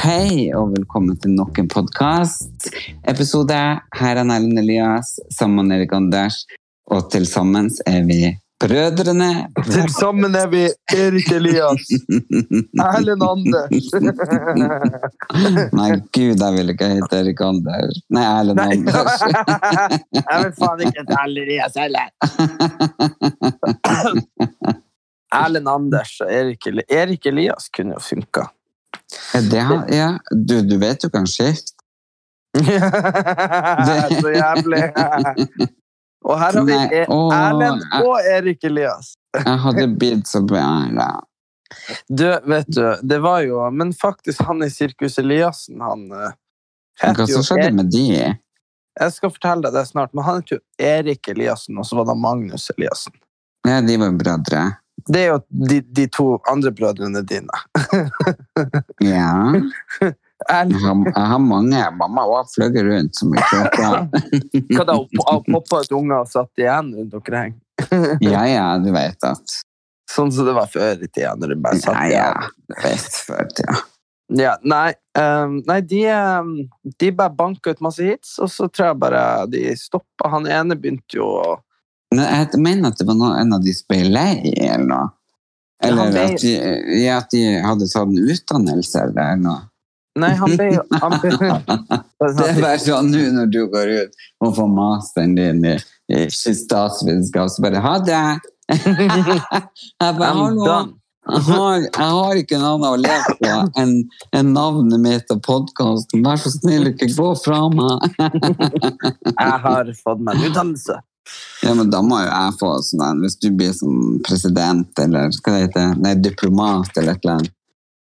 hei, og velkommen til nok en podkast. Episode. Her er Erlend Elias sammen med Erik Anders, og til sammen er vi brødrene. Til sammen er vi Erik Elias. Erlend Anders. Nei, gud, jeg vil ikke hete Erik Anders. Nei, Erlend Anders. Jeg vil faen ikke hete Erlend Elias heller. Erlend Anders og Erik, Erik Elias kunne jo funka. Det har, ja, du, du vet jo kanskje Så jævlig. Og her har vi Nei, å, Erlend og Erik Elias. Jeg hadde blitt så bra. Du, vet du, det var jo Men faktisk, han i Sirkus Eliassen, han eh, Hva som skjedde E- med de? Jeg skal fortelle deg det snart, men han het jo Erik Eliassen, og så var det Magnus Eliassen. Ja, de var brødre. Det er jo de, de to andre brødrene dine. Ja. Jeg har, jeg har mange. Mamma har fløyet rundt som i kråka. hva da? Poppa ut unger og satt igjen rundt omkring? Ja, ja, du vet at Sånn som det var før i tida, når de bare satt igjen. ja. ja, Du vet før tida. Ja, nei, um, nei de, ehm, de bare banka ut masse hits, og så tror jeg bare de stoppa. Han ene begynte jo å jeg mener at det var noe, en av de lei, eller noe. Ja, Eller ble- at de, ja, at de hadde tatt en utdannelse eller noe. Nei, han ble jo Det er bare sånn nå når du går ut og får masteren din i, i statsvitenskap, så bare ha det! Jeg bare, hallo! Jeg har, jeg har ikke noe annet å leve på enn en navnet mitt og podkasten. Vær så snill, ikke gå fra meg! Jeg har fått meg en utdannelse. Ja, men da må jo jeg få sånn en, hvis du blir som president eller hva det heter, nei, diplomat eller et eller annet.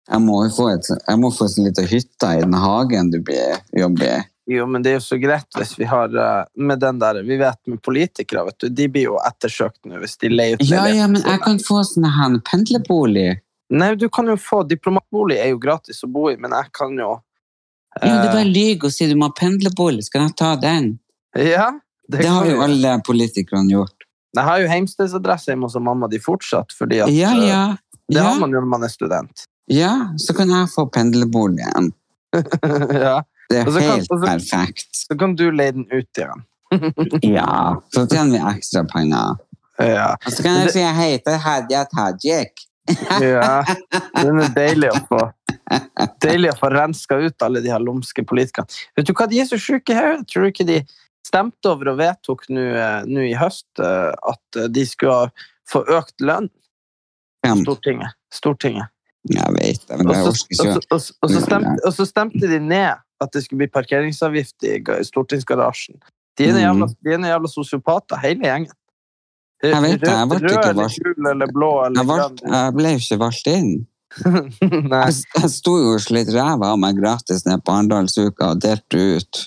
Jeg må jo få, et, jeg må få en liten hytte i den hagen du blir jobber i. Jo, men det er jo så greit hvis vi har eh, med den der Vi vet med politikere, vet du, de blir jo ettersøkt nå hvis de leier ut Ja, ja, men jeg kan få sånn her pendlerbolig. Nei, du kan jo få Diplomatbolig er jo gratis å bo i, men jeg kan jo Ja, det er eh, bare lyg å si du må ha pendlerbolig. Skal jeg ta den? Ja, det, Det har jo alle politikerne gjort. Jeg har jo heimstedsadresse hjemme hos mamma di fortsatt, fordi at Ja, eh, ja. det har man jo når man er student. ja, så kan jeg få pendlerboligen. ja. Det er helt kan- perfekt. Så kan du leie den ut igjen. Ja, så tjener vi ekstra penger. Ja. Og så kan jeg si jeg heter Hadia Tajik. ja. Den er deilig å få Deilig å få renska ut alle de her lumske politikerne. Vet du hva, de er så sjuke her. Tror du ikke de stemte over og vedtok nå eh, i høst eh, at de skulle få økt lønn? Stortinget. Stortinget. Jeg vet det, men jeg så, orker ikke. og, så, og, så stemte, og så stemte de ned at det skulle bli parkeringsavgift i stortingsgarasjen. De er jævla, Mm. jævla, er sosiopater, hele gjengen. Jeg vet det, jeg ble Rød ikke valgt. gul eller blå Jeg, eller valgte, grønn. jeg ble ikke valgt inn. Jeg, jeg sto jo og slitt ræva av meg gratis ned på Arendalsuka og delte ut.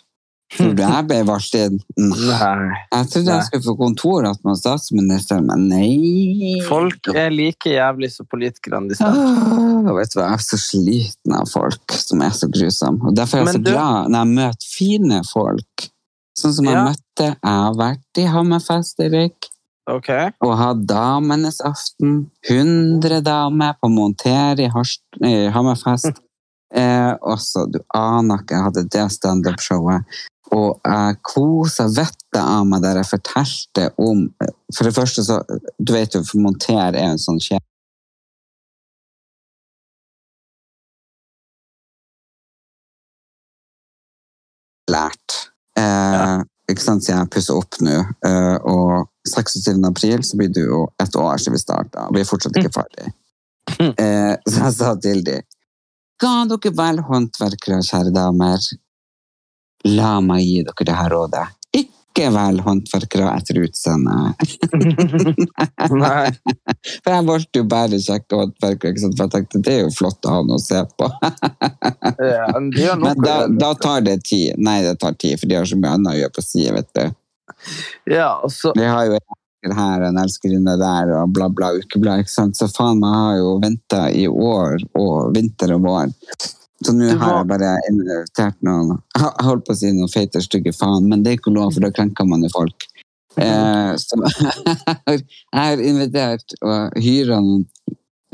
Tror du jeg ble varslet? Nei. Jeg trodde jeg skulle få kontor med statsministeren, men nei. Folk er like jævlig som politikerne de stemmer. Vet du hva, Jeg er så sliten av folk som er så grusomme. Og Derfor er jeg Men så du- glad når jeg møter fine folk. Sånn som jeg Ja. møtte Jeg har vært i Hammerfest, Erik. Okay. og ha damenes aften. 100 damer på Monter i, i Hammerfest. Eh, også, du aner ikke, jeg hadde det stand-up-showet. Og jeg kosa vettet av meg der jeg fortalte om For det første, så Du vet jo, for Monter er en sånn kjede lært. Eh, ikke sant, siden jeg pusser opp nå, eh, og 26. april så blir det jo et år siden vi starta, vi er fortsatt ikke ferdig. Eh, så jeg sa til dem Ga dere vel håndverkere, kjære damer? La meg gi dere det her rådet. Ikke vel håndverkere etter utseende. For jeg valgte jo bare kjekke håndverkere, for jeg tenkte det er jo flott å ha noe å se på. Ja, men Men da, da tar det tid. Nei, det tar tid, for de har så mye annet å gjøre på side, vet du. Ja, altså... De har jo en elsker her, en elskerinne der, og bla, bla, ukeblad, ikke sant? Så faen, meg har jo ventet i år, og vinter og vår. Så nå har jeg bare invitert noen, jeg holdt på å si noen feite, stygge faen, men det er ikke lov, for da krenker man jo folk. Eh, så jeg har invitert og hyra noen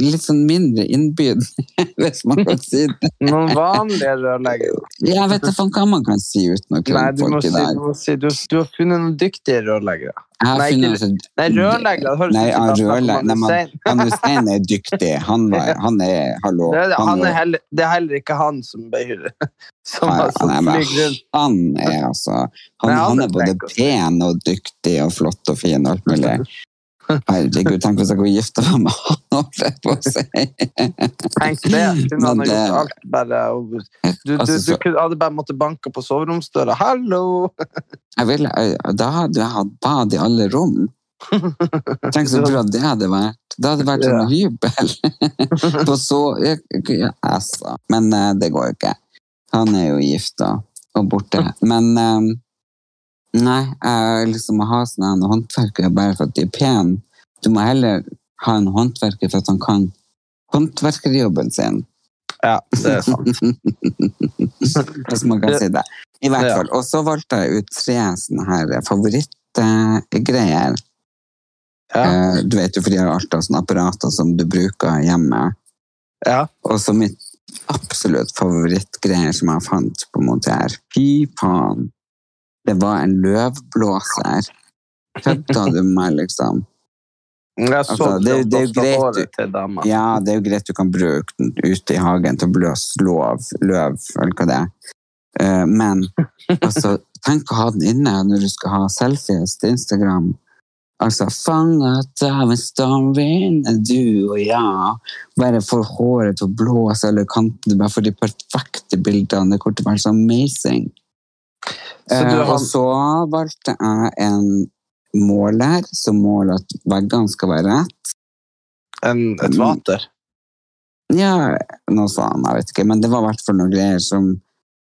litt sånn mindre innbydende, hvis man kan si det. noen vanlige rørleggere. Jeg vet ikke hva man kan si uten å kunne folk i folk si, du, dag. må si du, du har funnet noen dyktige rørleggere. Nei, ikke- Nei, rørleggere. Nei, ja, er rørlegger. Nei, Ein Hussein. han er dyktig. Han, var, han er Hallo. Det Han han er heller, det er heller ikke han som bøyer Som, Nei, som nei, men. Han er altså Han, Nei, han er er både altså. pen og dyktig og flott og fin og alt mulig. Herregud, tenk hvis jeg kunne gifte meg med han, på å si. Tenk det. Kunne han Men gjort alt bare Du, du, du, du kunne, hadde bare måttet banke på soveromsdøra. Hallo! Jeg ville, da hadde jeg hatt bad i alle rom. Tenk så bra det hadde vært. Det hadde vært en hybel. På så, altså. Men eh, det går jo ikke. Han er jo gift da, og borte. Men eh, nei, jeg liksom å ha sånne håndverkere bare for at de er pene. Du må heller ha en håndverker for at han kan håndverkerjobben sin. Ja, det er sant. Hvis man kan si det. I hvert fall. Og så valgte jeg ut tre sånne her favorittgreier. Ja. Eh, Du vet jo, for de har alltid sånne apparater som du bruker hjemme. ja. Og så mitt absolutt favorittgreier som jeg fant på Monter. Fy faen! Det var en løvblåser. Kødda du med meg, liksom? Jeg så Altså, det er det er jo greit, dama. Ja, det er jo greit du kan bruke den ute i hagen til å blåse løv, løv eller hva det er. Eh, Men altså, tenk å ha den inne når du skal ha selfies til Instagram. Altså, fanget av en stormvind, du og jeg. Bare får håret til å blåse eller kantene, bare får de perfekte bildene. Det kommer til å være så amazing. Eh, har- Og så valgte jeg en måler som måler at veggene skal være rett. En, et vater. Ja, noe sånt, jeg vet ikke. Men det var i hvert fall noen greier som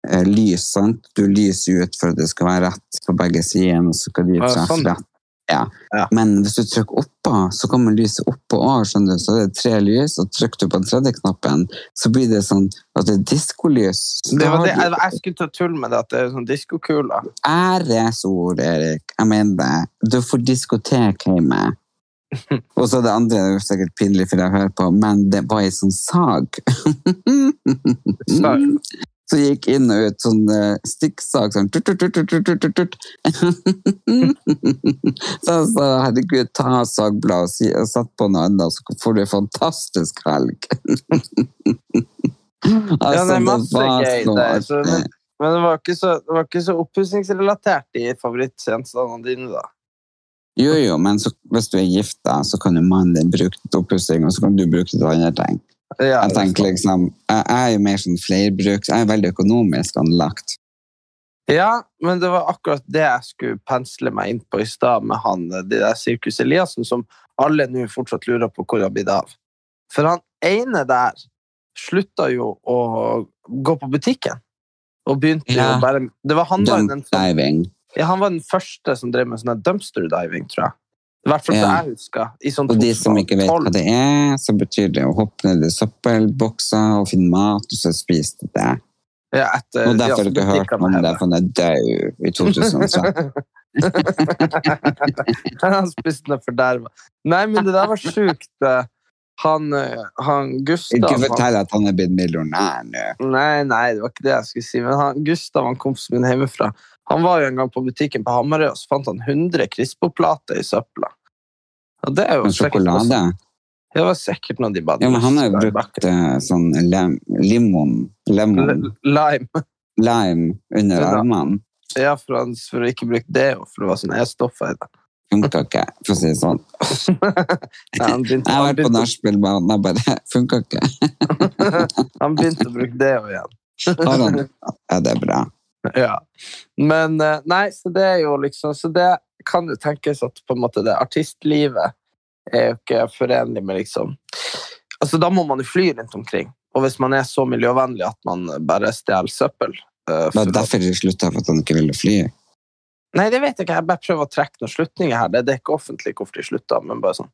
eh, lys, sant? Du lyser ut for at det skal være rett på begge sider, og så skal de Ja, seg rett. Ja. Ja. Men hvis du trykker oppå, så kommer lyset oppå òg, skjønner du. Så det er tre lys, og trykker du på den tredje knappen, så blir det sånn at det er diskolys. Det var det, jeg, jeg skulle ta tull med det, at det er sånn diskokuler. Æresord, Erik. Jeg mener det. Du får diskotek hjemme. Og så det andre er jo sikkert pinlig for deg å høre på, men det var ei sånn sag. Sag. Så gikk inn og ut sånn eh, stikksag sånn tut, tut, tut, tut, tut. Så jeg sa herregud, ta sagbladet og, si, og sett på noe annet, så får du en fantastisk helg. Ja, det er masse Altså, var gøy der. Så, men, men det var ikke så, det var ikke så oppussingsrelatert i favorittgjenstandene dine, da. Jo, jo, men så, hvis du er gift, da, så kan jo mannen din bruke det til oppussing, og så kan du bruke det til andre ting. Ja, Jeg det er tenker liksom, jeg er jo mer sånn flerbruks, jeg er veldig økonomisk anlagt. ja, men det var akkurat det jeg skulle pensle meg inn på i stad med han, de der Sirkus Eliassen, som alle nå fortsatt lurer på hvor har blitt av. For han ene der slutta jo å gå på butikken. Og begynte Ja. jo bare Det var han var, den, ja, han var den første som drev med sånn dumpster diving, tror jeg. I hvert fall Ja. jeg husker. I sånn Og de som ikke vet hva det er, så betyr det å hoppe ned i søppelbokser og finne mat, og så spise det. Ja, etter, Og derfor har du ikke hørt om det, for han er død i 2013. han spiste noe forderva. Nei, men det der var sjukt. eh, Han, eh, han Gustav Ikke fortell at han er blitt millionær nå. Nei, nei, det var ikke det jeg skulle si. Men han, Gustav, han kompisen min hjemmefra, han var jo en gang på butikken på Hamarøy, og så fant han 100 Crispo-plater i søpla. Og det er jo sjokolade. Ja, det var sikkert noe de bare Ja, men han har jo brukt eh, sånn lem, limon, lemon, Lime. lime under Ja. armene. Ja, for, han, for å ikke bruke det, og for det var sånn E-stoffer i det. Funka ikke, for å si det sånn. Nei, han begynte, Jeg har vært på nachspielbanen, jeg bare Funka ikke. han begynte å bruke det òg igjen. Har han Ja, det er bra. Ja. Men eh, nei, så det er jo liksom Så det kan jo tenkes at på en måte det artistlivet er jo ikke forenlig med liksom Altså, da må man jo fly rundt omkring. Og hvis man er så miljøvennlig at man bare stjeler søppel uh, Det er derfor de slutta, for at han ikke ville fly. Nei, det vet jeg ikke. Jeg bare prøver å trekke noen slutninger her. Det, det er ikke offentlig hvorfor de slutta, men bare sånn.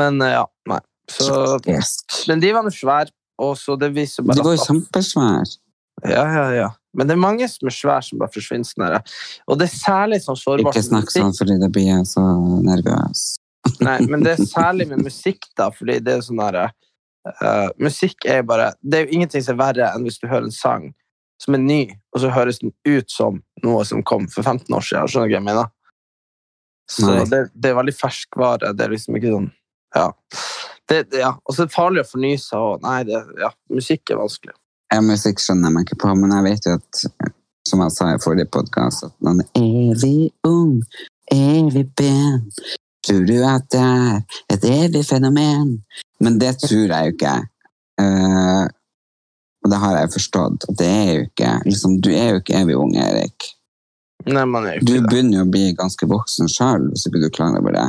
Men uh, ja, nei. Så, men de var nå svære, og så det viser bare De var jo kjempesvære. Ja, ja, ja. Men det er mange som er svære, som bare forsvinner sånn her. Og det er særlig sånn sårbart Ikke snakk sånn, fordi da blir jeg så nervøs. Nei, men det er særlig med musikk, da, fordi det er sånn herre uh, Musikk er bare Det er jo ingenting som er verre enn hvis du hører en sang som er ny, og så høres den ut som noe som kom for 15 år siden. Skjønner du hva jeg mener? Så det, det er veldig ferskvare. Det er liksom ikke sånn Ja. Det, det, ja. Og så er det farlig å fornye seg, og nei, det, ja, musikk er vanskelig. Ja, musikk skjønner jeg meg ikke på, men jeg vet jo at, som jeg sa i forrige podkast, at man er evig ung, evig ben. Tror du at det er et evig fenomen? Men det tror jeg jo ikke. Uh, og det har jeg forstått. Det er jo ikke liksom, Du er jo ikke evig ung, Erik. Nei, man er jo Du ikke det. begynner jo å bli ganske voksen sjøl, hvis ikke du klar over det.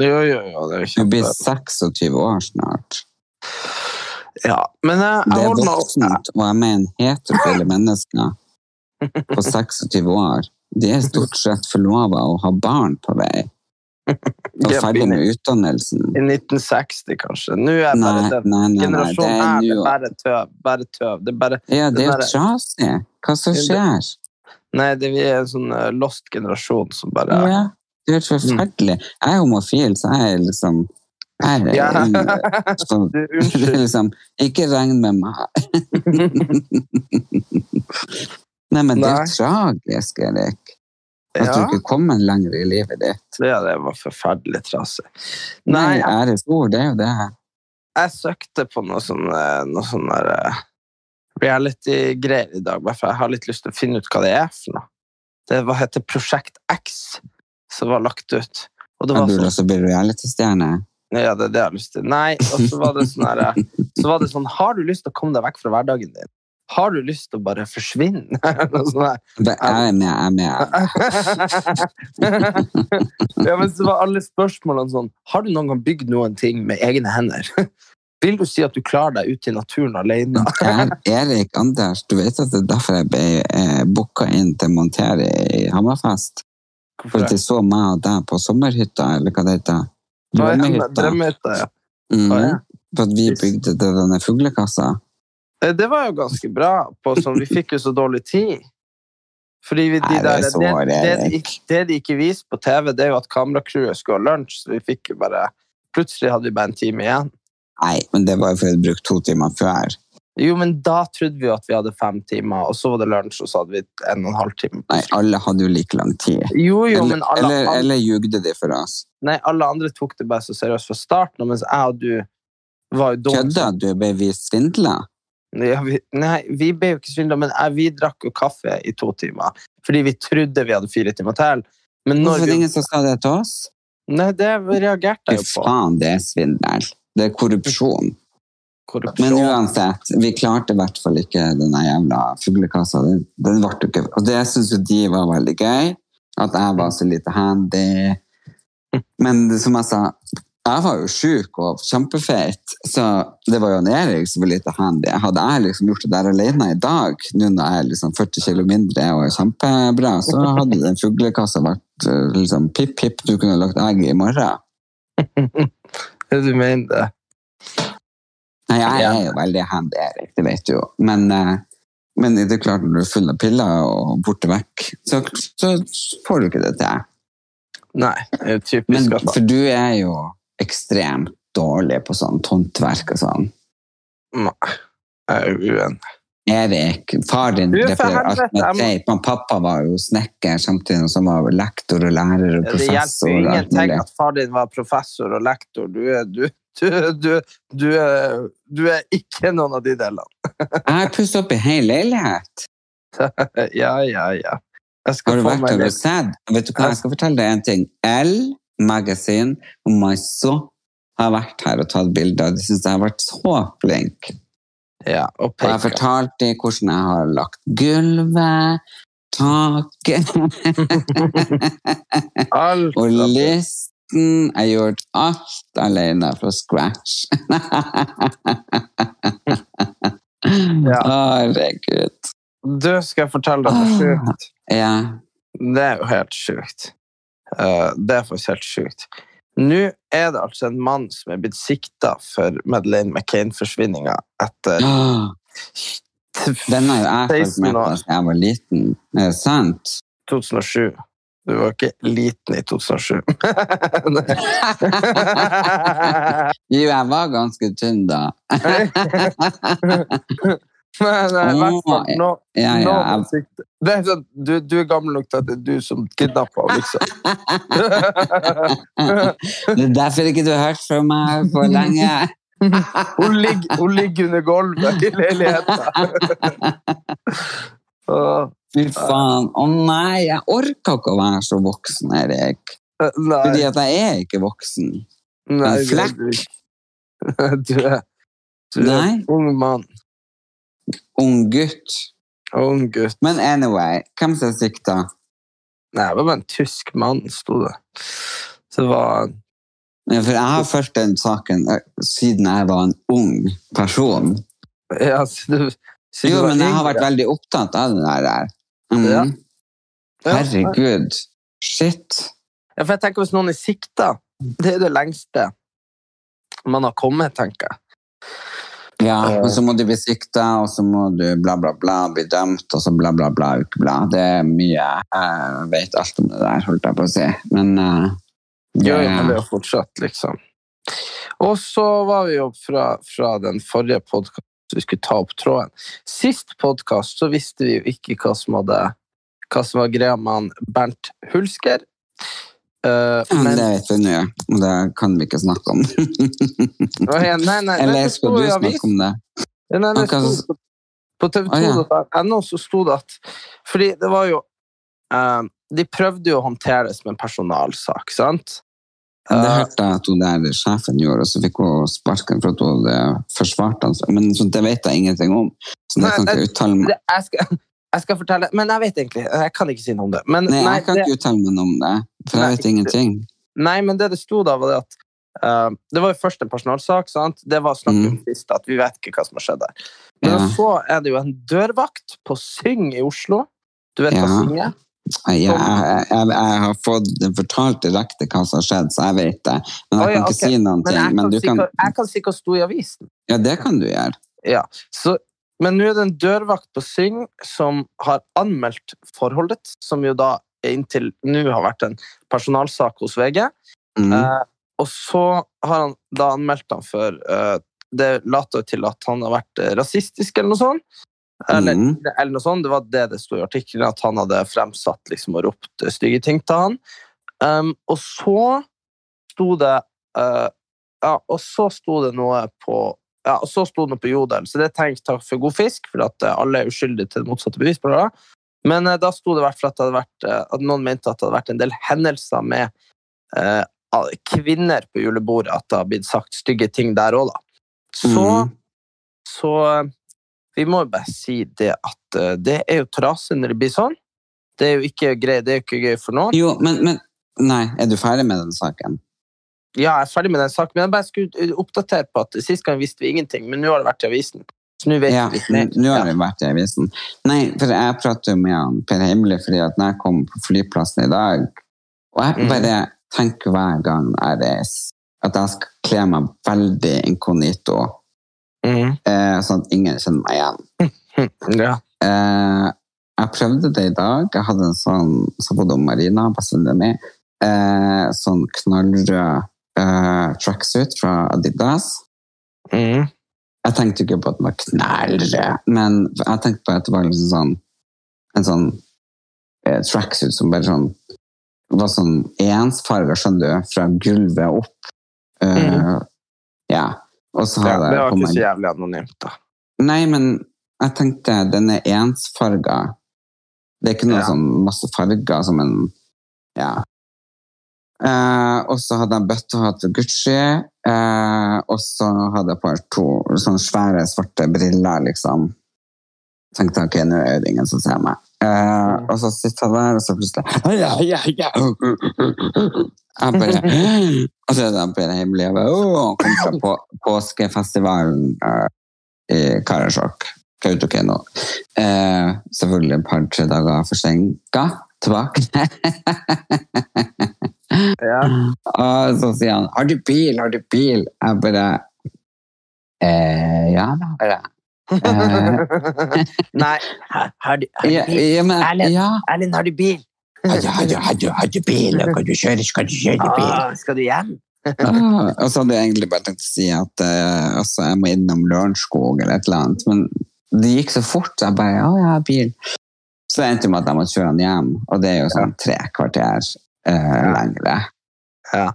Jo, jo, jo, det er jo Du blir 26 år snart. Ja, men jeg, Det jeg er holder meg voksent, og jeg mener heterofile mennesker på 26 år. De er stort sett forlova og har barn på vei. Og ferdig med utdannelsen. I 1960, kanskje. Nå er Nei, bare den nei, nei. Generasjonen er her det er bare tøv. Bare tøv. Det er bare Ja, det er jo den trasig. Hva som skjer? Nei, det, vi er en sånn eh, lost generasjon som bare Ja, det er helt forferdelig. Jeg er homofil, så jeg er liksom jeg er, Ja. så, liksom, Ikke regn med meg. Nei, men det er tragisk, Erik. At Ja, du ikke kommer lenger i livet ditt. det, det var forferdelig trasig. Nei, Nei, æresord, det er jo det. jeg søkte på noe sånn, eh, noe sånn eh, reality-greier i dag, bare for jeg har litt lyst til å finne ut hva det er for noe. Det var, heter Prosjekt X, som var lagt ut. Og det var burde sånn, også bli reality-stjerne. Ja, det er det jeg har lyst til. Nei, og så var det sånn her, eh, så var det sånn, har du lyst til å komme deg vekk fra hverdagen din? Har du lyst til å bare forsvinne? Jeg er med, jeg er med. ja, men så var alle spørsmålene sånn Har du noen gang bygd noen ting med egne hender? Vil du si at du klarer deg ute i naturen alene? Er Erik Anders, du vet at det er derfor jeg ble eh, booka inn til Montere i Hammerfest? For at de så meg og deg på sommerhytta, eller hva det heter. Drømmehytta. Drømmehytta, ja. Mm. Ja. For at vi bygde denne fuglekassa. Eh, Det var jo ganske bra. På, sånn, vi fikk jo så dårlig tid. Fordi vi, de Nei, det er der, det, det, det de ikke viser på TV, det er jo at kameracrewet skulle ha lunsj, så vi fikk jo bare Plutselig hadde vi bare en time igjen. Nei, men det var jo fordi vi brukte to timer før. Jo, men da trodde vi jo at vi hadde fem timer, og så var det lunsj, og så hadde vi en og en halv time. Nei, alle hadde jo like lang tid. Jo, jo, Eller, men alle, eller, alle, eller ljugde de for oss? nei, alle andre tok det bare så seriøst fra starten, mens jeg og du var jo dumme. Kødda du? Ble vi svindla? Ja, vi, nei, vi ble jo ikke svindla, men jeg, vi drakk jo kaffe i to timer. Fordi vi trodde vi hadde fire timer til. Men Hvorfor er det ingen som sa det til oss? nei, det reagerte jeg jo på. faen, det er svindel. Det er korrupsjon. Korrupsjon. Men uansett, vi klarte i hvert fall ikke denne jævla fuglekassa. Den, den ble ikke Og det syns jo de var veldig gøy. At jeg var så lite handy. Men som jeg sa, jeg var jo sjuk og kjempefeit, så det var jo han Erik som var lite handy. Hadde jeg liksom gjort det der alene i dag, nå når jeg er liksom 40 kilo mindre og er kjempebra, så hadde den fuglekassa vært eh, liksom pip, pip, du kunne lagt egg i morgen. Du mener det? Nei, jeg er jo veldig handy, Erik, det vet du jo. Men, eh, men det er klart når du er full av piller og borte vekk, så, så får du ikke det til. Nei, det er typisk. Men, at- for du er jo ekstremt dårlig på sånn håndverk og sånn. Nei, jeg er uenig. Erik, far din men. Pappa var jo snekker samtidig som han var lektor og lærer og professor. Det hjelper jo ingenting at far din var professor og lektor. Du er, du, du, du, du, du er ikke noen av de delene. Jeg har pusset opp i hel leilighet. Ja, ja, ja. Har du få vært og sett? Vet du hva, jeg skal fortelle deg en ting. L Magazine og Maiso har vært her og tatt bilder. De syns jeg har vært så flink. ja, og Og jeg har fortalte dem hvordan jeg har lagt gulvet, taket og fra- listen. Jeg gjort alt alene fra scratch. Ja. Herregud. Du, skal jeg fortelle deg noe sjukt? Ja. Det er jo helt sjukt. Eh, det er faktisk helt sjukt. Nå er det altså en mann som er blitt sikta for Madeleine McCain-forsvinninga etter Åh, Den har jeg fulgt med på da jeg var liten. Er det sant? 2007. Du var ikke liten i 2007. Jo, jeg var ganske tynn da. Men eh, i hvert fall nå, Ja, ja, er det er sånn, du, du er gammel nok til at det er du som kidnappa henne, liksom. Det er derfor ikke du har hørt fra meg på lenge. Hun ligger, hun ligger under gulvet i leiligheten. Fy faen. Å nei, jeg orker ikke å være så voksen, Erik. Nei, Fordi at jeg er ikke voksen. nei, en flekk. du er. Du er, Nei. ung mann. Ung gutt. Ung gutt. Men anyway, hvem som sikta? Nei, det var bare en tysk mann, sto det. Så det var Ja, For jeg har fulgt den saken eh, siden jeg var en ung person. Ja, så du, så Jo, men jeg har vært veldig opptatt av det der. Mm. Ja. Herregud. Shit. Ja, for jeg tenker Hvis noen er sikta, det er det lengste man har kommet, tenker jeg. Ja, men og så må du bli sikta, og så må du bla, bla, bla, bli dømt, og så bla, bla, bla, ukebla. Det er mye. Jeg vet alt om det der, holdt jeg på å si. Men uh, det, Gjør jo, det fortsatt, liksom. Og så var vi jo fra, fra den forrige podkasten vi skulle ta opp tråden. Sist podkast så visste vi jo ikke hva som, hadde, hva som var greia med han Bernt Hulsker. Uh, men det vet vi nå, og det kan vi ikke snakke om. Nei, nei, nei, Eller skal du snakke om det? Nei, nei, det Ok, sto, på tv2.no så sto det at Fordi det var jo uh, De prøvde jo å håndtere det som en personalsak, sant? Det Eh, hørte jeg at hun der sjefen gjorde, og så fikk hun sparken for at hun hadde forsvart han. Men sånt, det vet jeg ingenting om, så det Nei, kan ikke uttale meg jeg, skal, jeg skal fortelle Men jeg vet egentlig Jeg kan ikke si noe om det. Men, Nei, nei, jeg kan det, ikke uttale meg om det, for Nei, jeg vet ingenting. nei, men det det sto da, var det at uh, Det var jo først en personalsak. Sant? Det var snakk om Mm. sist at vi vet ikke hva som har skjedd der. Men Ja. så er det jo en dørvakt på Syng i Oslo. Du vet hva Ja. Syng er? Jeg, jeg, jeg, jeg, har fått fortalt direkte hva som har skjedd, så jeg vet det. Men jeg Å, ja, kan ikke ok. si noen Men ting. jeg Men kan, jeg kan si hva sto i avisen. Ja, det kan du gjøre. Ja, så, men nå er det en dørvakt på Syng som har anmeldt forholdet, som jo da inntil nå har vært en personalsak hos VG. Mm. Eh, og så har han da anmeldt han for eh, Det later jo til at han har vært eh, rasistisk eller noe sånt. Eller, Mm. eller noe sånt. Det var det det sto i artikkelen, at han hadde fremsatt liksom, og ropt stygge ting til han. Um, og så sto det uh, Ja, og så sto det noe på ja, og så sto det noe på Jodel, så det er tenkt takk for god fisk, for at eh, alle er uskyldige til det motsatte bevis. bla, bla. Men uh, da sto det i hvert fall at, det vært, uh, at noen mente at det hadde vært en del hendelser med kvinner på julebordet, at det har blitt sagt stygge ting der òg, da. Så, mm. så vi må jo bare si det at eh, det er jo trasig når det blir sånn. Det er jo ikke greit, det er jo ikke gøy for noen. Jo, men, men Nei, er du ferdig med den saken? Ja, jeg er ferdig med den saken, men jeg bare skulle eh, oppdatere på at sist gang visste vi ingenting, men nå har det vært i avisen. Så nå vet Ja, vi litt mer. nå har det vært i avisen. Nei, for jeg prater jo med han Per Heimly fordi at når jeg kom på flyplassen i dag, og jeg bare bare tenker hver gang jeg reiser, at jeg skal kle meg veldig inkognito, Mhm. eh, sånn at ingen kjenner meg igjen. ja. Eh, jeg prøvde det i dag. Jeg hadde en sånn så bodde Marina, bestevenninna mi, eh, sånn knallrød tracksuit fra Adidas. Mm. Jeg tenkte ikke på at den var knallrød, men jeg tenkte på at det var liksom sånn en sånn tracksuit som bare sånn var sånn ensfarga, skjønner du, fra gulvet opp. Eh, Ja. Og så ja. Det var ikke så jævlig anonymt, da. Nei, men jeg tenkte den er ensfarga. Det er ikke noe Ja. sånn masse farger som en Ja. Eh, og så hadde jeg bøttehatt for Gucci, eh, og så hadde jeg på to sånne svære, svarte briller, liksom. Tenkte ok, nå er det ingen som ser meg. Eh, og så sitter han der, og så plutselig ja, ja, ja. Jeg bare Og så er det Per Heimly. Jeg Og «Åh», kom fra på, påskefestivalen eh, i Karasjok. Kautokeino. Eh, selvfølgelig et par-tre dager forsinka tilbake. Ja. Og så sier han 'Har du bil? Har du bil?' Jeg bare eh, Ja, det har jeg. Eh, Nei, har, har, du, har du ja, bil? Erlend. Erlend, har du bil? Har du bil? Kan du kjøre, skal du kjøre bil? Ah, skal du hjem? Ah, og så hadde jeg egentlig bare tenkt å si at eh, altså, jeg må innom Lørenskog eller et eller annet, men det gikk så fort, så jeg bare 'ja, jeg har bil'. Så det endte med at jeg måtte kjøre han hjem, og det er jo sånn tre kvarter eh, lengre. Ja.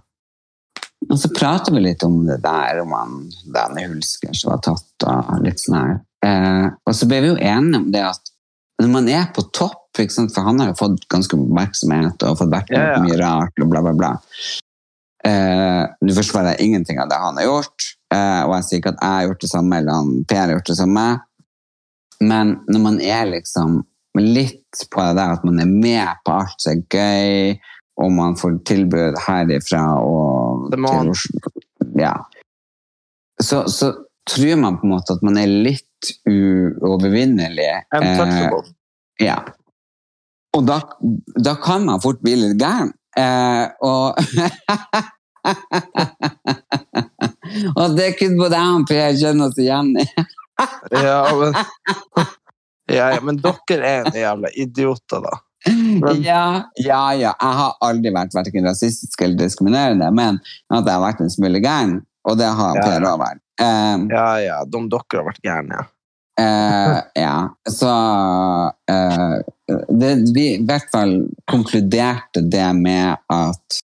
Og så prater vi litt om det der, om han Danny Hulsker som var tatt, og litt sånn her. Eh, og så ble vi jo enige om det at når man er på topp, for han har jo fått ganske oppmerksomhet og fått vært med Ja, mye rart og bla, bla, bla. Eh, Nå forsvarer jeg ingenting av det han har gjort, eh, og jeg sier ikke at jeg har gjort det samme, eller han Per har gjort det samme, men når man er liksom litt på det der at man er med på alt som er gøy, og man får tilbud herifra og til. Oslo, ja. så, så tror man på en måte at man er litt uovervinnelig. Eh, ja. Og da, da kan man fort bli litt gæren. Eh, og Og det kunne både jeg og Per kjenne oss igjen i. Ja, men, ja, ja, men dere er en jævla idioter, da. Ja, ja, ja. Jeg har aldri vært verken rasistisk eller diskriminerende, men at jeg har vært en smule gæren, og det har Ja, Per ja. òg vært. Um, Ja, ja, de dere har vært gærne, ja. Uh, ja, så uh, det, Vi i hvert fall konkluderte det med at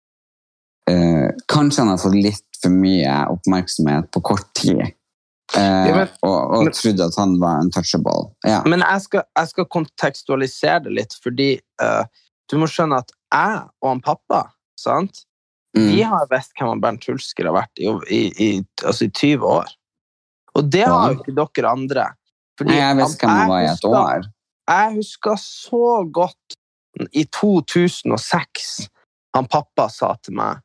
uh, kanskje han har fått litt for mye oppmerksomhet på kort tid. Eh, men- og, og men- trodde at han var untouchable. Ja. Men jeg skal, jeg skal kontekstualisere det litt, fordi uh, du må skjønne at jeg og han pappa, sant? Vi Mm. har visst hvem han Bernt Hulsker har vært i, i, i, altså i 20 år. Og det har jo ikke dere andre. Fordi Nei, jeg visste hvem han var i et år. Jeg husker så godt i 2006 han pappa sa til meg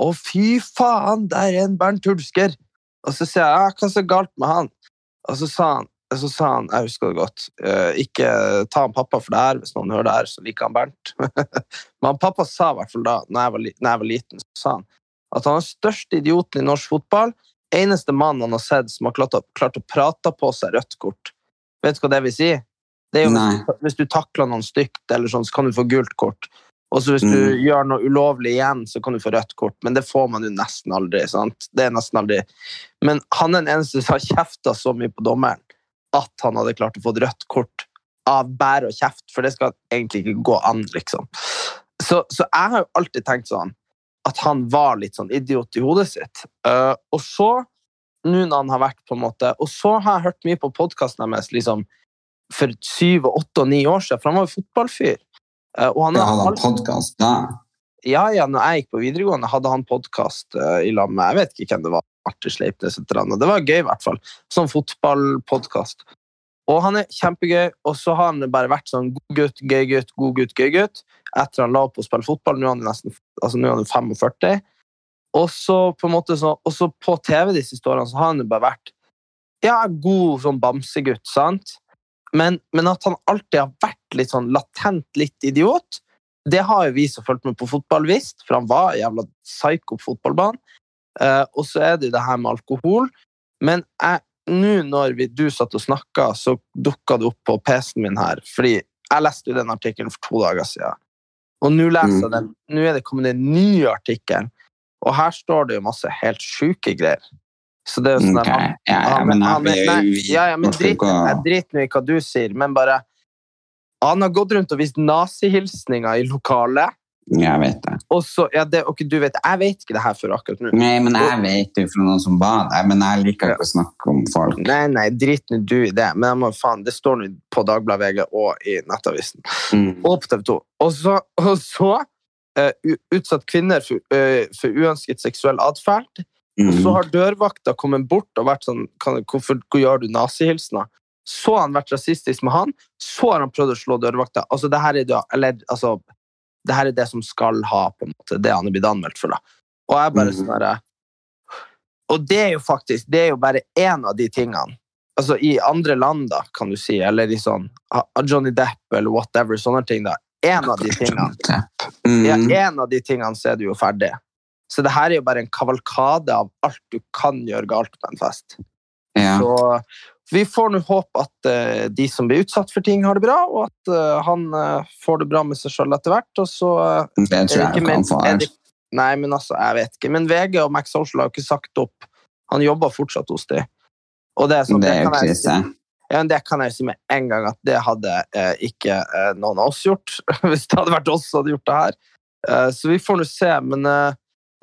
Å, fy faen, der er en Bernt Hulsker! Og så sier jeg ja, hva er så galt med han? Og så sa han, så sa han jeg husker det godt, «Eh, ikke ta han pappa for det her, hvis noen hører det her, så liker han Bernt. Men han pappa sa i hvert fall da, når jeg var, når jeg var liten, så sa han at han er den største idioten i norsk fotball, eneste mann han har sett som har klart å, klart å prate på seg rødt kort. Vet du hva det vil si? Det er jo hvis, du- hvis du takler noen stygt, eller sånn, så kan du få gult kort. Og så hvis du Mm. gjør noe ulovlig igjen, så kan du få rødt kort. Men det får man jo nesten aldri. sant? Det er nesten aldri. Men han er den eneste som har kjefta så mye på dommeren at han hadde klart å få et rødt kort av bære og kjeft, for det skal egentlig ikke gå an, liksom. Så, så jeg har jo alltid tenkt sånn at han var litt sånn idiot i hodet sitt. Uh, og så, nå når han har vært på en måte Og så har jeg hørt mye på podkasten deres liksom, for syv, åtte og ni år siden, for han var jo fotballfyr. Eh, og han ja, hadde han podkast da. ja, ja, når jeg gikk på videregående, hadde han podkast i lag med Jeg vet ikke hvem det var. Marte Sleipnes et eller annet. Det var gøy, i hvert fall. Sånn fotballpodkast. Og han er kjempegøy, og så har han bare vært sånn god gutt, gøy gutt, god gutt, gøy gutt. Etter han la opp å spille fotball. Nå er han nesten altså nå er han 45. Og så på en måte så, og så på TV de siste årene så har han jo bare vært ja, god sånn bamsegutt, sant? Men, men at han alltid har vært litt sånn latent litt idiot, det har jo vi som fulgte med på fotball visst, for han var jævla psyko på fotballbanen. Eh, og så er det jo det her med alkohol. Men nå når vi, du satt og snakka, så dukka det opp på PC-en min her. Fordi jeg leste jo den artikkelen for to dager siden. Og nå leser jeg den. Nå er det kommet en ny artikkel, og her står det jo masse helt sjuke greier. Så det er jo sånn okay. han- ja, ja, han- men han- blir nei, ja, ja, men drit, nå i hva du sier, men bare Han har gått rundt og vist nazihilsninger i lokalet Jeg vet det. Og så, ja, det, okay, du vet, jeg vet ikke det her før akkurat nå. Nei, men jeg vet jo fra noen som ba deg. men jeg liker ikke å snakke om folk. Nei, nei, drit nå du i det. Men må, faen, det står nå på Dagbladet VG og i Nettavisen. Mm. Og på TV 2. Og så, og så uh, utsatt kvinner for, uh, for uønsket seksuell atferd. Og så Mm. har dørvakta kommet bort og vært sånn kan, hvorfor, hvor gjør du nazihilsener? Så har han vært rasistisk med han, så har han prøvd å slå dørvakta. Altså, det her er det, eller, altså, det her er det som skal ha, på en måte, det han er blitt anmeldt for. da. Og jeg bare mm. sånn herre Og det er jo faktisk det er jo bare én av de tingene. Altså I andre land, da, kan du si, eller i sånn Johnny Depp eller whatever, sånne ting. da. En av de tingene Mm. ja, en av de tingene så er du jo ferdig. Så det her er jo bare en kavalkade av alt du kan gjøre galt på en fest. Ja. Så vi får nå håpe at uh, de som blir utsatt for ting, har det bra, og at uh, han uh, får det bra med seg sjøl etter hvert. Og så Det tror jeg ikke han får. Nei, men altså, jeg vet ikke. Men VG og Max Social har jo ikke sagt opp. Han jobber fortsatt hos de. Og det er sånn, Det er jo kan krise. ja, men det kan jeg si med en gang at det hadde eh, ikke eh, noen av oss gjort. Hvis det hadde vært oss som hadde gjort det her. Eh, så vi får nå se. Men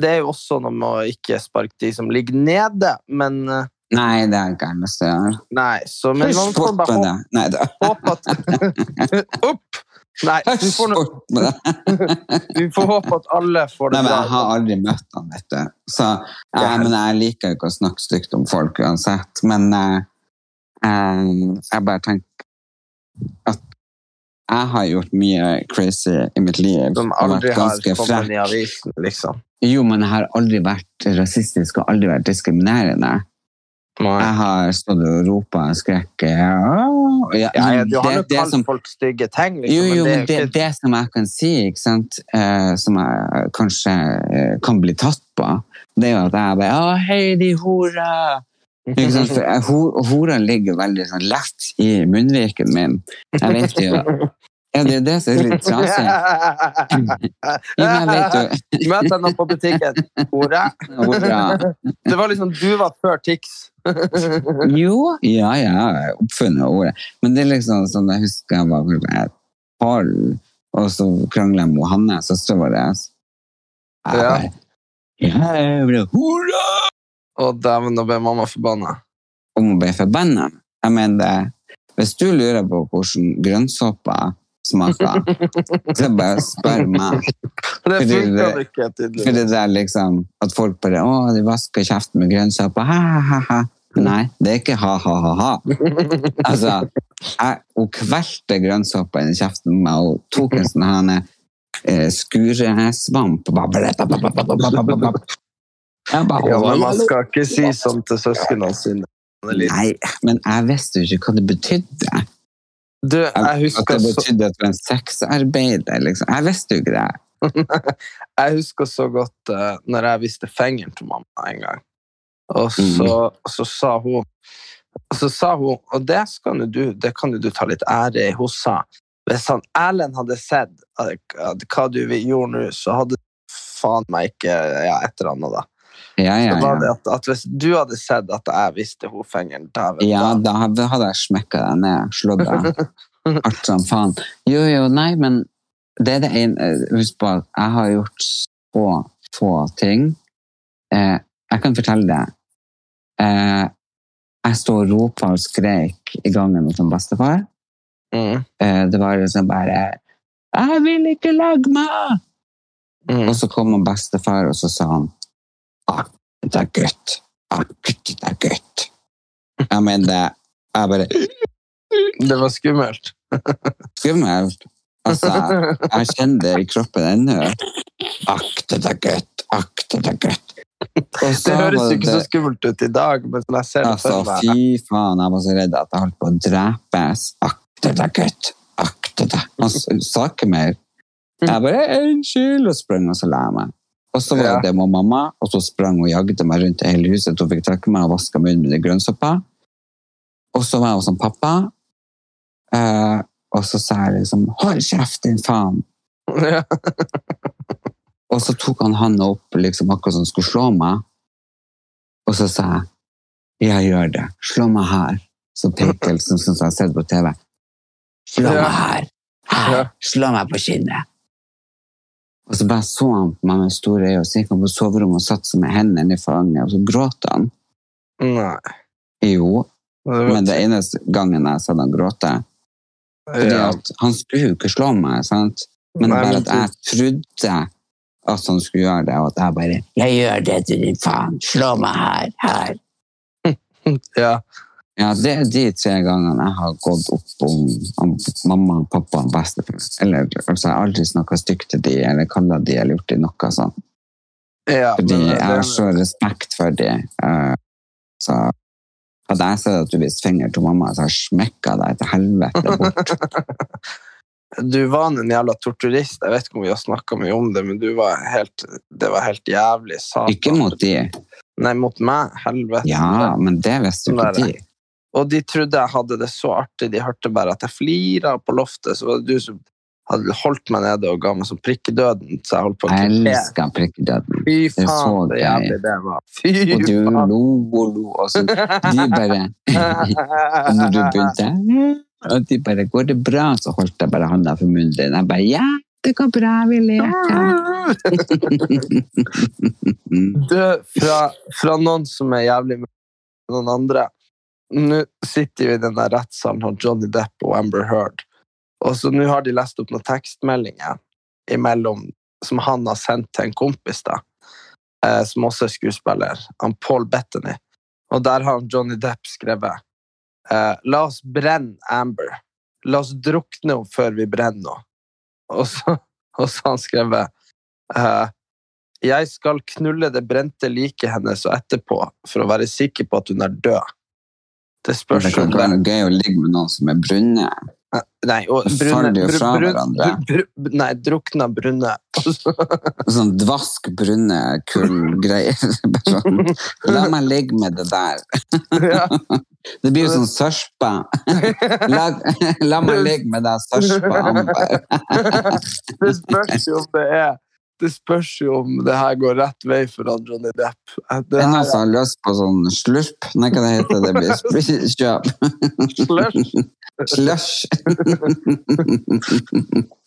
det er jo også noe med å ikke sparke de som ligger nede. Men eh, Nei, det er ikke å gjøre. nei, så men man får bare håpe. Nei, da. håpe at Opp! Nei, du får, det. vi får håpe at alle får det Nei, men jeg har aldri møtt han, vet du. Så, ja, men jeg liker jo ikke å snakke stygt om folk uansett. Men eh, eh, jeg bare tenker at jeg har gjort mye crazy i mitt liv. Som aldri har kommet frekk. i avisen, liksom. Jo, men jeg har aldri vært rasistisk og aldri vært diskriminerende. Nei. Jeg har stått og ropa skrekk. Ja, Ja, du har det- jo kalt som- folk stygge ting, liksom. Jo, jo, men men det er det, det som jeg kan si, eh, som jeg kanskje eh, kan bli tatt på, det er jo at jeg bare Å, hei, de hora! Hora ligger veldig sånn lett i munnviken min. Jeg vet jo Ja, det er det som er litt trasig. Jeg Møt henne på butikken. Hore. Det var liksom du var før Tix. Jo, ja, ja, jeg oppfunnet ordet. Men det er liksom sånn, jeg husker jeg var et tolv, og så kranglet jeg med Hanne, søstera vår. Jeg Ja. bare, Jævla hora! Å, dæven, nå ble mamma forbanna. Om hun ble forbanna. Jeg mener, hvis du lurer på hvordan grønnsåper smaker. Så bare spør meg. Det funka ikke, tydeligvis. For det der liksom At folk bare Å, de vasker kjeften med grønnsåpe. Ha-ha-ha. Nei, det er ikke ha-ha-ha-ha. Altså, jeg, hun kvelte grønnsåpa i kjeften på meg og tok en sånn her eh, skuresvamp og bare ja, men Man skal ikke si sånn til søsknene sine. Nei, men jeg visste jo ikke hva det betydde. Du, jeg At det betydde at du var en sexarbeider, liksom. Jeg visste jo ikke det. jeg husker så godt uh, når jeg viste fingeren til mamma en gang. Og så, så sa hun så sa hun, og det, du, det kan jo du ta litt ære i, hun sa hvis han Erlend hadde sett at, at hva du gjorde nå, så hadde faen meg ikke ja, et eller annet, da. Ja, ja, var det at, at hvis du hadde sett at jeg visste hovfengeren Ja, da- hadde hadde jeg smekka deg ned, slått deg hardt som faen. Jo, jo, nei, men det er det ene Husk på at jeg har gjort så få ting. Eh, jeg kan fortelle det. Eh, jeg sto og ropa og skreik i gangen hos bestefar. Mm, Eh, det var liksom bare 'Jeg vil ikke legge meg!' mm. Og så kom bestefar, og så sa han Akk godt. Ah, det er godt. Jeg mener, jeg bare Det var skummelt. Skummelt. Altså, jeg kjenner det i kroppen ennå. Akte deg, godt. Akte gutt. Og så Det høres jo ikke så skummelt ut i dag, men jeg ser det Altså, for meg fy faen, jeg var så redd at jeg holdt på å drepes. Akte deg, godt. Akte deg. Han sa ikke mer. Jeg bare 'unnskyld' og sprang, og så la jeg meg. Og så var Ja. det med mamma, og så sprang hun og jagde meg rundt i hele huset. Hun fikk trekke meg og vaske munnen med grønnsåpa. Og så var jeg hos pappa, eh, og så sa jeg liksom 'hold kjeft, din faen'. ja. Og så tok han handa opp liksom akkurat som han skulle slå meg. Og så sa jeg jeg gjør det. Slå meg her. Så peker jeg liksom som jeg har sett på TV. Slå meg her. her. Slå meg på kinnet. Og så bare så han på meg med store øyne, og så gikk han på soverommet og satte seg med hendene i fanget, og så gråt han. Nei. Jo, Det men det eneste gangen jeg så han gråte, fordi ja. at han skulle jo ikke slå meg, sant? Men Nei, bare at jeg trodde at han skulle gjøre det, og at jeg bare Jeg gjør det til din faen! Slå meg her! Her! ja. Ja, det er de tre gangene jeg har gått opp om, om mamma, pappa og bestefar. Eller altså, jeg har aldri snakka stygt til de, eller kalla de, eller gjort de noe sånt. ja Fordi men jeg har så respekt for de. eh, så hadde jeg sett at du viste finger til mamma, så jeg smekka deg til helvete bort. Du var en jævla torturist. Jeg vet ikke om vi har snakka mye om det, men du var helt, det var helt jævlig. Satan. Ikke mot de. Nei, mot meg. Helvete. Ja, men det visste jo ikke de. Og de trodde jeg hadde det så artig. De hørte bare at jeg flira på loftet. Så var det du som hadde holdt meg nede og ga meg sånn prikkedøden. Så jeg holdt på å elsker prikkedøden. Fy faen, det jævlig det var. Fy Og du faen. lo og lo, og så de bare Og når du begynte Og de bare 'Går det bra?' Så holdt jeg bare hånda for munnen din. Jeg bare 'Ja, det går bra, vi leker'. Du, fra, fra noen som er jævlig med noen andre Nå sitter vi i den rettssalen av Johnny Depp og Amber Heard. Og så nå har de lest opp noen tekstmeldinger imellom, som han har sendt til en kompis, da, eh, som også er skuespiller, han Paul Bettany. Og der har Johnny Depp skrevet eh, La oss brenne Amber. La oss drukne henne før vi brenner henne. Og så har han skrevet eh, jeg skal knulle det brente liket hennes og etterpå for å være sikker på at hun er død. Det spørs Det kan ikke være gøy å ligge med noen som er brunne. Nei, og brune, faller jo fra brun- hverandre. bru- bru- Nei, drukna brune. Sånn dvask, brunne, kullgreier. Sånn, La meg ligge med det der. ja. Det blir jo sånn sørpa. La, la meg ligge med deg, sørpa Amber. Det spørs jo om det er Det spørs jo om det her går rett vei for Johnny Depp. Det Det er noen som har lyst på sånn slurp. Nei, hva det heter det? blir Kjøp. slush. Slush.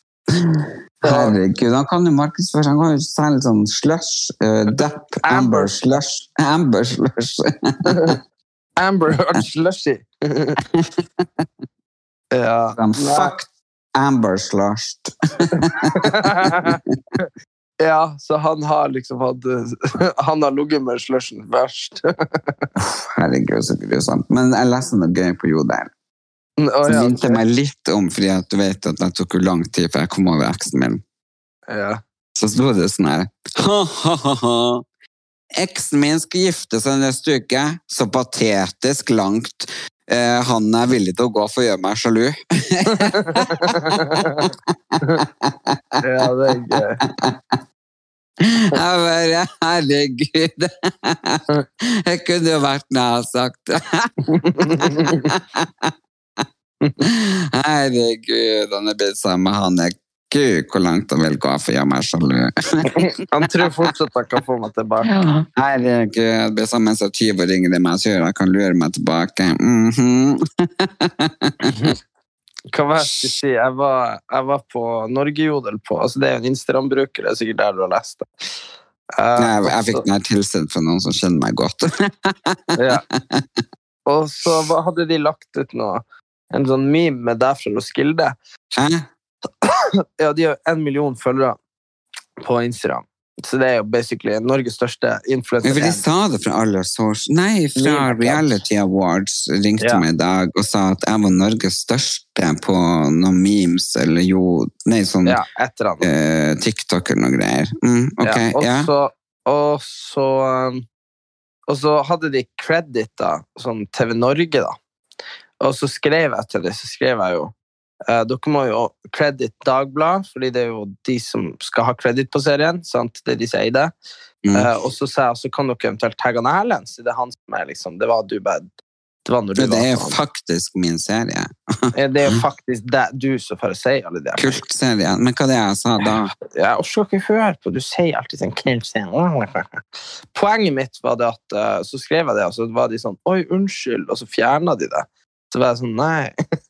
Herregud, han kan jo markedsføre. Han kan jo selge sånn slush. Uh, Depp, Amber. Amber, slush. Amber, slush. Amber Heard slushy. ja. Fucked Amber slushed. Ja, så han har liksom hatt Han har ligget med slushen først. Herregud, så grusomt. Men jeg leste noe gøy på Jodel. Det ja, minte ok. meg litt om, fordi at du vet at det tok jo lang tid før jeg kom over eksen min. ja. Så sto det sånn her Ha-ha-ha! Eksen min skal gifte seg neste uke. Så patetisk langt. Eh, han er villig til å gå for å gjøre meg sjalu. ja, det er gøy. Jeg bare Herregud! Jeg kunne jo vært med, jeg har sagt. Herregud, han er blitt sammen med han er Gud, hvor langt han vil gå for å gjøre meg sjalu. Han tror fortsatt han kan få meg tilbake. Herregud, jeg blir sammen med en tyv og ringer meg, og sier han kan lure meg tilbake. Mhm. Hva var det jeg skulle si? Jeg var, jeg var på Norgejodel på altså Det er jo en Instagram-bruker, det er sikkert der du har lest det. Uh, Jeg, jeg fikk den her tilsendt fra noen som kjenner meg godt. ja. Og så hadde de lagt ut noe en sånn meme med deg fra Roskilde. Hæ? Ja, de har en million følgere på Instagram. Så det er jo basically Norges største influenser. for de sa det fra alle source. Nei, fra Reality Awards ringte Ja. meg i dag og sa at jeg var Norges største på noen memes, eller jo Nei, sånn Ja, eh, TikTok eller noe greier. Mm, ok, ja, og. Så, og, så, um, og så hadde de credit da, sånn TV Norge, da. Og så skrev jeg til dem, så skrev jeg jo Dere må jo credit Dagblad, fordi det er jo de som skal ha credit på serien. sant? Det er de som eier det. Mm. Eh, og så så kan dere eventuelt tagge han Erlend, siden det er han som er liksom Det var du bad. Det var når du det er jo sånn. faktisk min serie. Eh, Det er jo faktisk det, du som får si alle de Kultserien. Men hva det jeg sa da? Jeg orker ikke høre på, du sier alltid sånn kult. Poenget mitt var det at eh, så skrev jeg det, og så var de sånn Oi, unnskyld, og så fjerna de det. Så var jeg sånn Nei,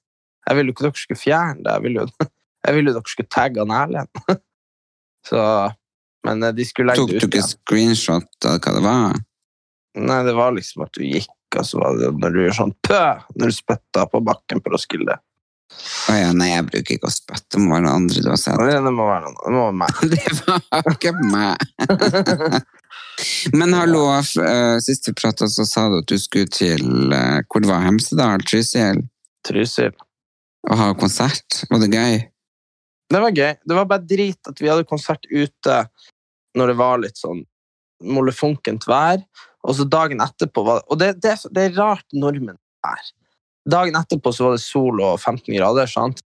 jeg ville jo ikke dere skulle fjerne det. Jeg ville jo, jeg ville dere skulle tagge han Erlend. Så, men eh, de skulle legge Tok det du ikke screenshot av hva det var? Nei, det var liksom at du gikk, og så var det når du gjør sånn pø, når du spytta på bakken på Roskilde. Å ja, nei, jeg bruker ikke å spytte. Det må være noen andre du har sett. Det må være noe. Det må være meg. Det var ikke meg. Men hallo, eh, sist vi pratet så sa du at du skulle til eh, hvor det var Hemsedal, Trysil, Trysil. Og ha konsert. Var det gøy? Det var gøy. Det var bare drit at vi hadde konsert ute når det var litt sånn mollefunkent vær, og så dagen etterpå var Og det, det, det er rart nordmenn er. Dagen etterpå så var det sol og 15 grader, sant?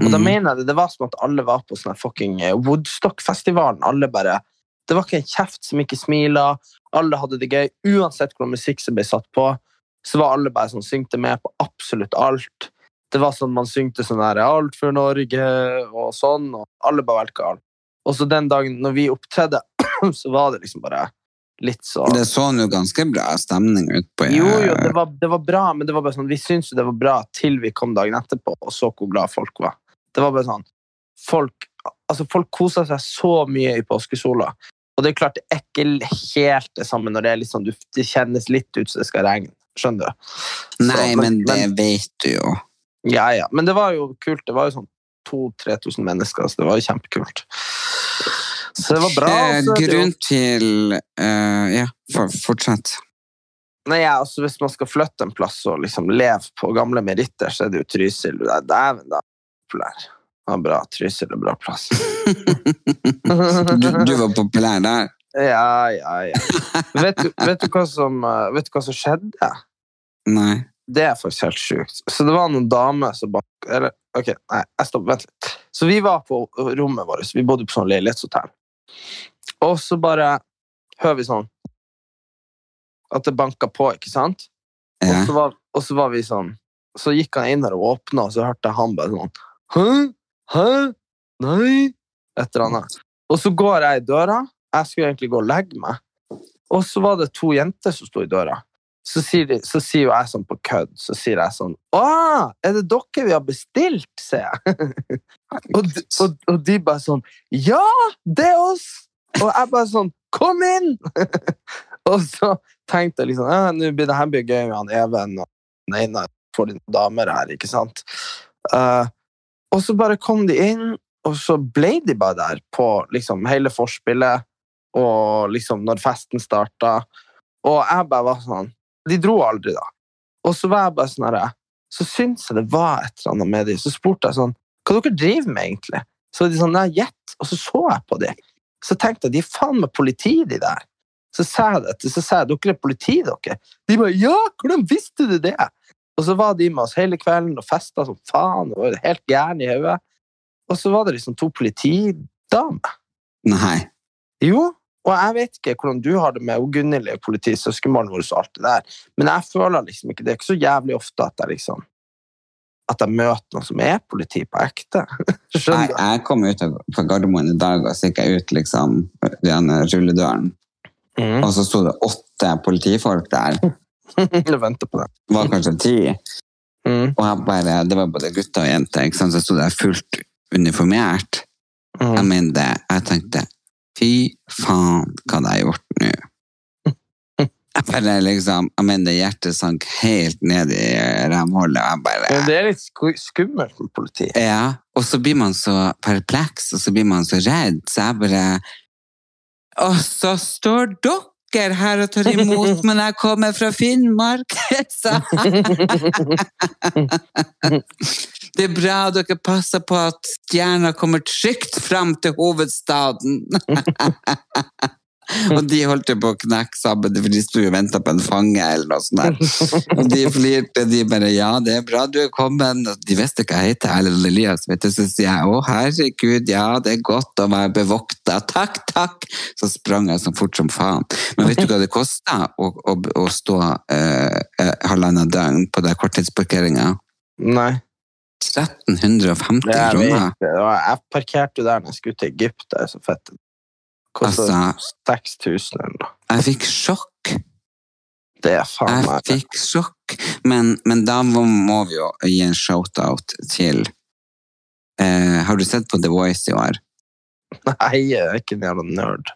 Og da Mhm. mener jeg det, det var som at alle var på sånn fucking eh, Woodstock-festivalen. Alle bare Det var ikke en kjeft som ikke smila. Alle hadde det gøy. Uansett hvordan musikk som ble satt på, så var alle bare sånn syngte med på absolutt alt. Det var sånn man syngte sånn her Alt for Norge og sånn, og alle bare valgte alt. Og så den dagen når vi opptredde, så var det liksom bare litt sånn Det så nå ganske bra stemning ut på jo, jo, det var, det var bra, men det var bare sånn, vi syntes jo det var bra til vi kom dagen etterpå og så hvor glad folk var. Det var bare sånn Folk, altså folk kosa seg så mye i påskesola. Og det er klart, det er ikke helt det samme når det er litt sånn, du, det kjennes litt ut som det skal regne. Skjønner du? Så, Nei, men det vet du jo. Ja, ja. Men det var jo kult. Det var jo sånn 2000-3000 mennesker, så det var jo kjempekult. Så det var bra. Så det jo- grunn til uh, Ja, fortsett. Nei, ja, altså Hvis man skal flytte en plass og liksom leve på gamle meritter, så er det jo Trysil. Det Dæven, da. Populær. Ja, bra. Trysil er bra plass. Du, du var populær der. Ja, ja, ja. Vet du, vet du, som, eh, vet du hva som skjedde? Nei. Det er faktisk helt sjukt. Så det var noen damer som bak... Eller, ok, nei, jeg stopper, vent litt. Så vi var på rommet vårt, vi bodde på sånn leilighetshotell. Og så bare hører vi sånn At det banka på, ikke sant? Og så var, og så var vi sånn Så gikk han inn der og åpna, og så hørte jeg han bare sånn Hæ? Hæ? Nei? Et eller annet. Og så går jeg i døra. Jeg skulle egentlig gå og legge meg. Og så var det to jenter som sto i døra. Så sier, de, så sier jo jeg sånn på kødd, så sier jeg sånn Å, er det dere vi har bestilt, sier jeg. og, de- og, og de bare sånn Ja, det er oss! Og jeg bare sånn Kom inn! og så tenkte jeg liksom ja, Nå blir det her blir gøy med han Even og Einar for de damer her, ikke sant? Uh, og så bare kom de inn, og så ble de bare der på liksom hele forspillet, og liksom når festen starta. Og jeg bare var sånn De dro aldri, da. Og så var jeg bare sånn herre Så syntes jeg det var et eller annet med de. Så spurte jeg sånn Hva dere driver med, egentlig? Så var de sånn Nei, gjett. Og så så jeg på dem. Så tenkte jeg de er faen meg politi, de der. Så sa jeg dette, så sa jeg dere er politi, dere. De bare ja, hvordan visste du det? Og så var de med oss hele kvelden og festa som faen og var helt gærne i hodet. Og så var det liksom to politidamer. Nei. Jo, og jeg vet ikke hvordan du har det med Gunhild i politi, søskenbarnet vårt og alt det der, men jeg føler liksom ikke det er ikke så jævlig ofte at jeg liksom at jeg møter noen som er politi på ekte. Nei, Skjønner du? jeg kom ut på Gardermoen i dag, og så gikk jeg ut liksom, den rulledøren, Mm. og så sto det åtte politifolk der. du venter på det. Det var kanskje ti. Mm. Og jeg bare, det var både gutter og jenter, ikke sant? så sto der fullt uniformert. Jeg Mm. mener det, jeg tenkte, fy faen, hva hadde jeg gjort nå? Jeg bare liksom, jeg mener hjertet sank helt ned i remholdet, jeg bare... Det er litt sku- skummelt med politi. Ja, og så blir man så perpleks, og så blir man så redd, så jeg bare Og så står dere her og tar imot, men jeg kommer fra Finnmark! Det er bra dere passer på at stjerna kommer trygt fram til hovedstaden! Og de holdt jo på å knekke sammen, for de sto og venta på en fange eller noe sånt. der. Og de flirte, de bare 'ja, det er bra du er kommet'. De visste ikke jeg heter Erlend Elias, vet du. Så sier jeg 'å, herregud, ja, det er godt å være bevokta'. Takk, takk! Så sprang jeg så fort som faen. Men vet du hva det kosta å, å, å stå eh, eh, halvannet døgn på den korttidsparkeringa? Nei. 1350 Det jeg kroner. Jeg parkerte jo der når jeg skulle til Egypt. Det er så fett. Altså- 6000 eller noe. Jeg fikk sjokk. Det er faen Jeg fikk sjokk, men, men da må, vi jo gi en shout-out til eh, Har du sett på The Voice i år? Nei, jeg er ikke en jævla nerd.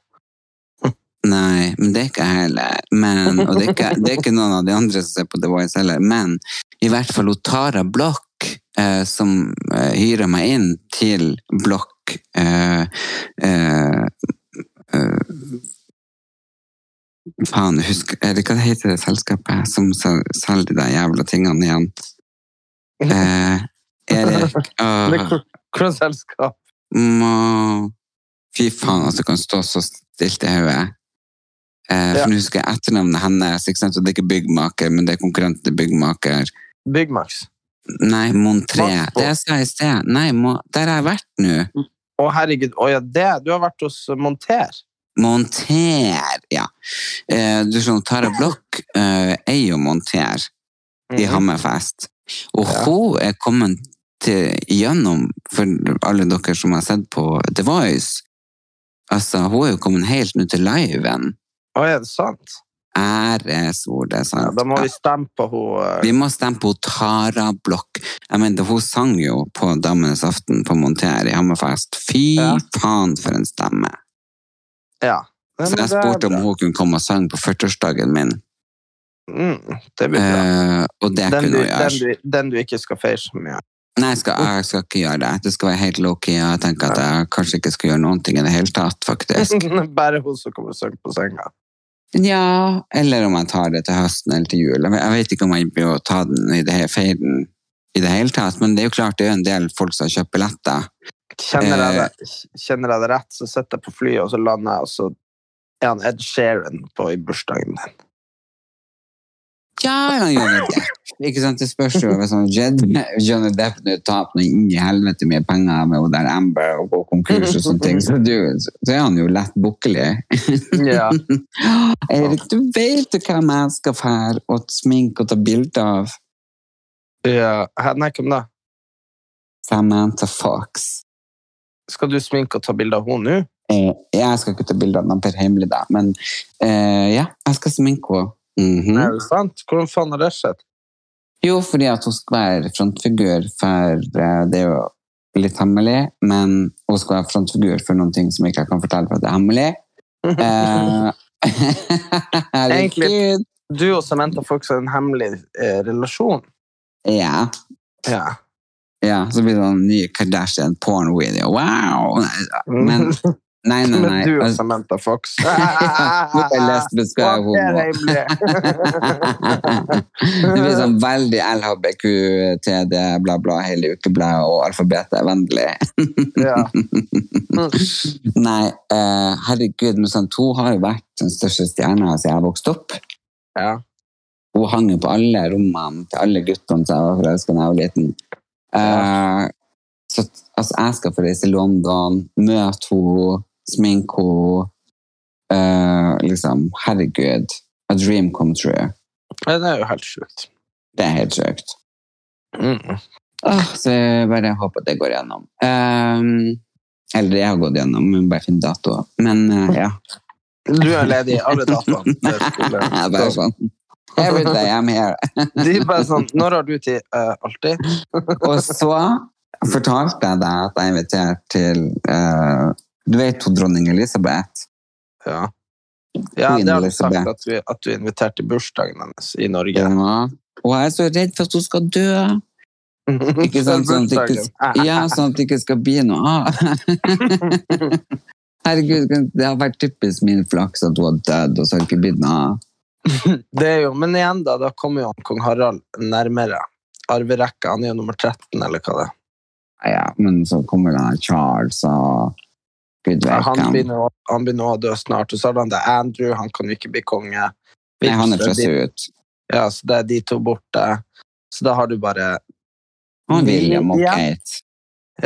Nei, men det er ikke jeg heller. Men, og det er, ikke, det er ikke noen av de andre som ser på The Voice heller. Men i hvert fall Tara Bloch, eh, som eh, hyrer meg inn til blokk eh, eh, eh, Faen, husk er det Hva heter det selskapet som sel- selger de jævla tingene igjen? Eh, Erik øh, selskap? må Fy faen, altså, kan stå så stilt i hodet. Eh, for Ja. nå husker jeg etternavnet hennes. Ikke sant? Og det er ikke byggmaker, men det er konkurrenten til byggmaker. Byggmax. Nei, Montré. Det jeg sa i sted. Nei, må, der har jeg vært nå. Å, herregud. Å ja, det. Du har vært hos Monter. Monter, ja. Eh, du skjønner, Tara Blokk eh, er jo Monter i Mhm. Hammerfest. Og Ja. hun er kommet til, gjennom, for alle dere som har sett på The Voice, altså hun er jo kommet helt nå til liven. Å, er det sant? Æresord, det er Ja, da må vi stemme på hun Vi må stemme på Tara Blokk. Jeg mener, hun sang jo på Damenes aften på Monter i Hammerfest. Fy Ja. faen for en stemme! Ja. Men Så jeg spurte om hun kunne komme og synge på 40-årsdagen min. mm, Det blir bra. Uh, og det Den kunne du, hun gjøre. den, du, den du ikke skal feire så mye. Nei, jeg skal, jeg skal ikke gjøre det. Det skal være helt low-key. Jeg tenker at jeg kanskje ikke skal gjøre noen ting i det hele tatt, faktisk. Bare hun som kommer og synger på senga. Ja, eller om jeg tar det til høsten eller til jul. Jeg vet- ikke om jeg blir å ta den i det, he- i det hele tatt, men det er jo klart det er en del folk som har kjøpt billetter. Kjenner jeg, Eh. det, kjenner jeg det rett, så sitter jeg på flyet, og så lander jeg, og så er han Ed Sheeran på i bursdagen din. Ja, han gjør jo det. Ikke sant, Det spørs jo hvis han Jed, Johnny Depp nå taper noe inn i helvete mye penger med hun der Amber og går konkurs og sånne ting, så, du, så er han jo lett bukkelig. Ja. Erik, du vet jo hvem jeg skal fære og sminke og ta bilde av? ja. Nei, hvem da? Samantha Fox. Skal du sminke og ta bilde av henne nå? Eh, jeg skal ikke ta bilde av den per hemmelig, da, men uh, ja, jeg skal sminke henne. Mhm. Er det sant? Hvordan faen har det skjedd? Jo, fordi at hun skal være frontfigur for eh, Det er jo litt hemmelig, men hun skal være frontfigur for noen ting som jeg ikke kan fortelle for at det er hemmelig. Eh, Egentlig-. Du og Samantha får også en hemmelig eh, relasjon. Ja. Ja. ja. Så blir det en ny Kardashian porn-video. Wow! Men nei, nei, nei. Du og Altså, Samantha Fox. jeg lesbisk Hva er homo. Det blir sånn veldig LHBQ, TD, bla, bla, hele ukebladet og alfabetet er vennlig. Nei, uh, herregud, men sånn, hun har jo vært den største stjerna siden jeg vokste opp. ja. Hun hang jo på alle rommene til alle guttene som jeg var forelska da jeg var liten. Eh, så altså, jeg skal få reise til London, møte henne, sminke henne. Uh, liksom, herregud. A dream come true. Ja, Det er jo helt sjukt. Det er helt sjukt. Mm. Oh, så jeg bare håper at det går gjennom. Um, eller jeg har gått gjennom, men bare finner dato. Men uh, ja. Du er ledig i alle datoene. Jeg bare sånn Every day I'm here. De bare sånn Når har du tid? Uh, alltid. Og så fortalte jeg deg at jeg er invitert til eh, Du vet hun dronning Elisabeth? Ja. Ja, det har du sagt, at du, at du inviterte bursdagen hennes i Norge. Ja. Og jeg er så redd for at hun skal dø. Ikke sant? Sånn at det ikke, ja, sånn at det ikke skal bli noe av. Herregud, det har vært typisk min flaks at hun har dødd, og så har det ikke blitt noe av. Det er jo, men igjen da, da kommer jo kong Harald nærmere. Arverekka, han er jo nummer 13, eller hva det er. Ja, men så kommer da Charles og han, begynner, å- han begynner å dø snart, og så har han det Andrew, han kan jo ikke bli konge. Nei, han er Så ut. Ja, så det er de to borte. Så da har du bare Og William og Kate.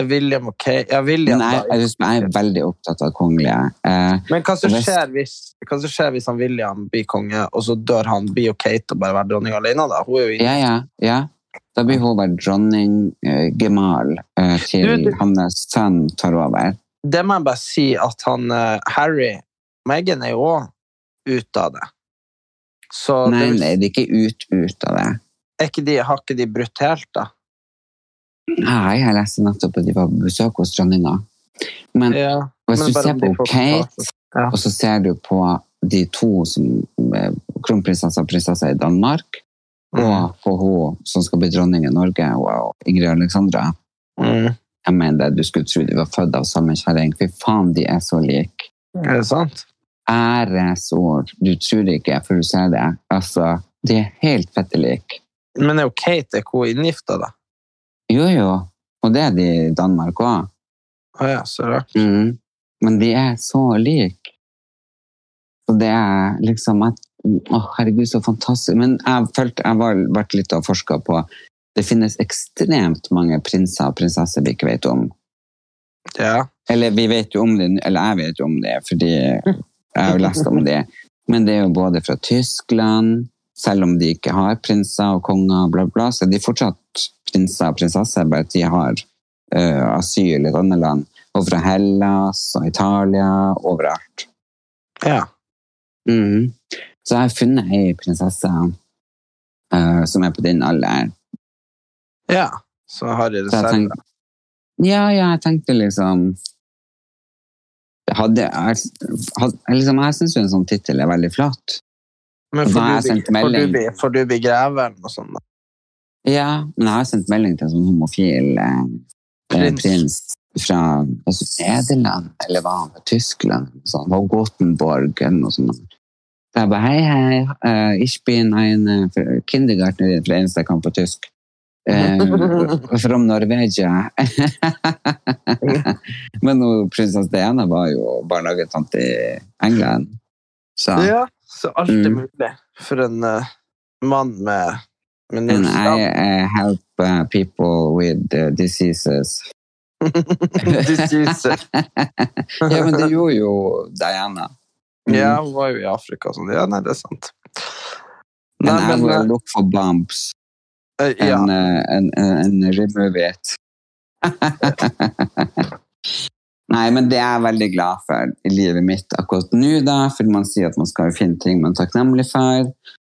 William og Kate Ja, William, Nei, jeg, jeg, er veldig opptatt av kongelige. Eh, Men hva som Hvis- hvis, hva som skjer hvis han William blir konge, og så dør han, blir jo Kate og bare være dronning alene? da? Hun er jo ja, ja, ja. Da blir hun bare dronning eh, Gemal eh, til Du, du- hans sønn tar over. Det må jeg bare si at han eh, Harry Meghan er jo òg ute av det. Så Nei, det, nei, det er ikke ut, ut av det. ikke de, har ikke de brutt helt, da? Nei, jeg leste nettopp at de var på besøk hos dronninga. Men, Ja. Hvis Men du ser på Kate. Ja. og så ser du på de to som eh, kronprinsesse og prinsesse i Danmark, Mm. og på hun som skal bli dronning i Norge, og Ingrid Alexandra. Mm. Jeg mener det, du skulle tro de var født av samme kjerring. Fy faen, de er så like. Er det sant? Æresord. Du tror ikke, for du ser det. Altså, de er helt fette like. Men er jo Kate er hun inngifta, da? Jo, jo. Og det er de i Danmark òg. Å ja, så rart. Mm. Men de er så like. Og det er liksom at Å, herregud, så fantastisk. Men jeg følte jeg var vært litt og forska på Det finnes ekstremt mange prinser og prinsesser vi ikke vet om. Ja. Eller vi vet jo om det, eller jeg vet jo om det, fordi jeg har jo lest om det. Men det er jo både fra Tyskland, selv om de ikke har prinser og konger, bla, bla, så er de fortsatt prinser og prinsesser, bare at de har eh, asyl i et annet land. Og fra Hellas og Italia, overalt. ja. Mm. Så jeg har funnet ei prinsesse eh, som er på din alder. Ja. Så har jeg reserver. ja, ja, jeg tenkte liksom hadde, jeg, hadde, liksom, jeg syns jo en sånn tittel er veldig flott. Men får du, sendt får, du får du bli greveren og sånn? da? Ja, men jeg har sendt melding til en sånn homofil eh, Prins. prins. fra altså, Nederland, eller var han fra Tyskland? Sånn, og Gothenburg, eller noe sånt. Så jeg bare, hei, hei, uh, ich bin ein uh, Kindergartner, det eneste jeg kan på tysk. Uh, from Norvegia. Men prinsesse Diana var jo barnehagetante i England. Så Ja, så alt er Mm. mulig for en uh, mann med, med and I uh, help uh, people with uh, diseases. Diseaser. ja, men det gjorde jo Diana. Mm. Ja, hun var jo i Afrika og sånn. Ja, nei, det er sant. And Nei, I men, will look for bumps eh, ja. and, uh, and, uh, and remove. Nei, men det er jeg veldig glad for i livet mitt akkurat nå, da, for man sier at man skal finne ting man er takknemlig for.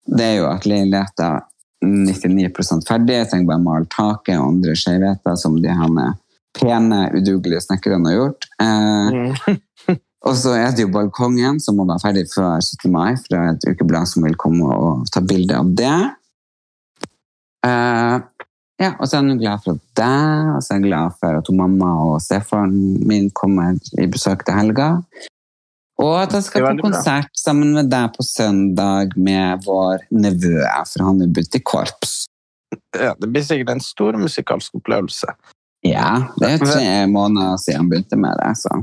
Det er jo at leiligheten er 99 ferdig, jeg trenger bare male taket og andre skjevheter som de her pene, udugelige snekkerne har gjort. Eh, Mm. og så er det jo balkongen som må være ferdig før 17. mai, for det er et ukeblad som vil komme og ta bilde av det. Eh, ja, og så er hun glad for deg, og så er hun glad for at hun mamma og stefaren min kommer i besøk til helga. Og at jeg skal på konsert bra. sammen med deg på søndag med vår nevø, for han er blitt i korps. ja, det blir sikkert en stor musikalsk opplevelse. Ja, det er tre måneder siden han begynte med det, så.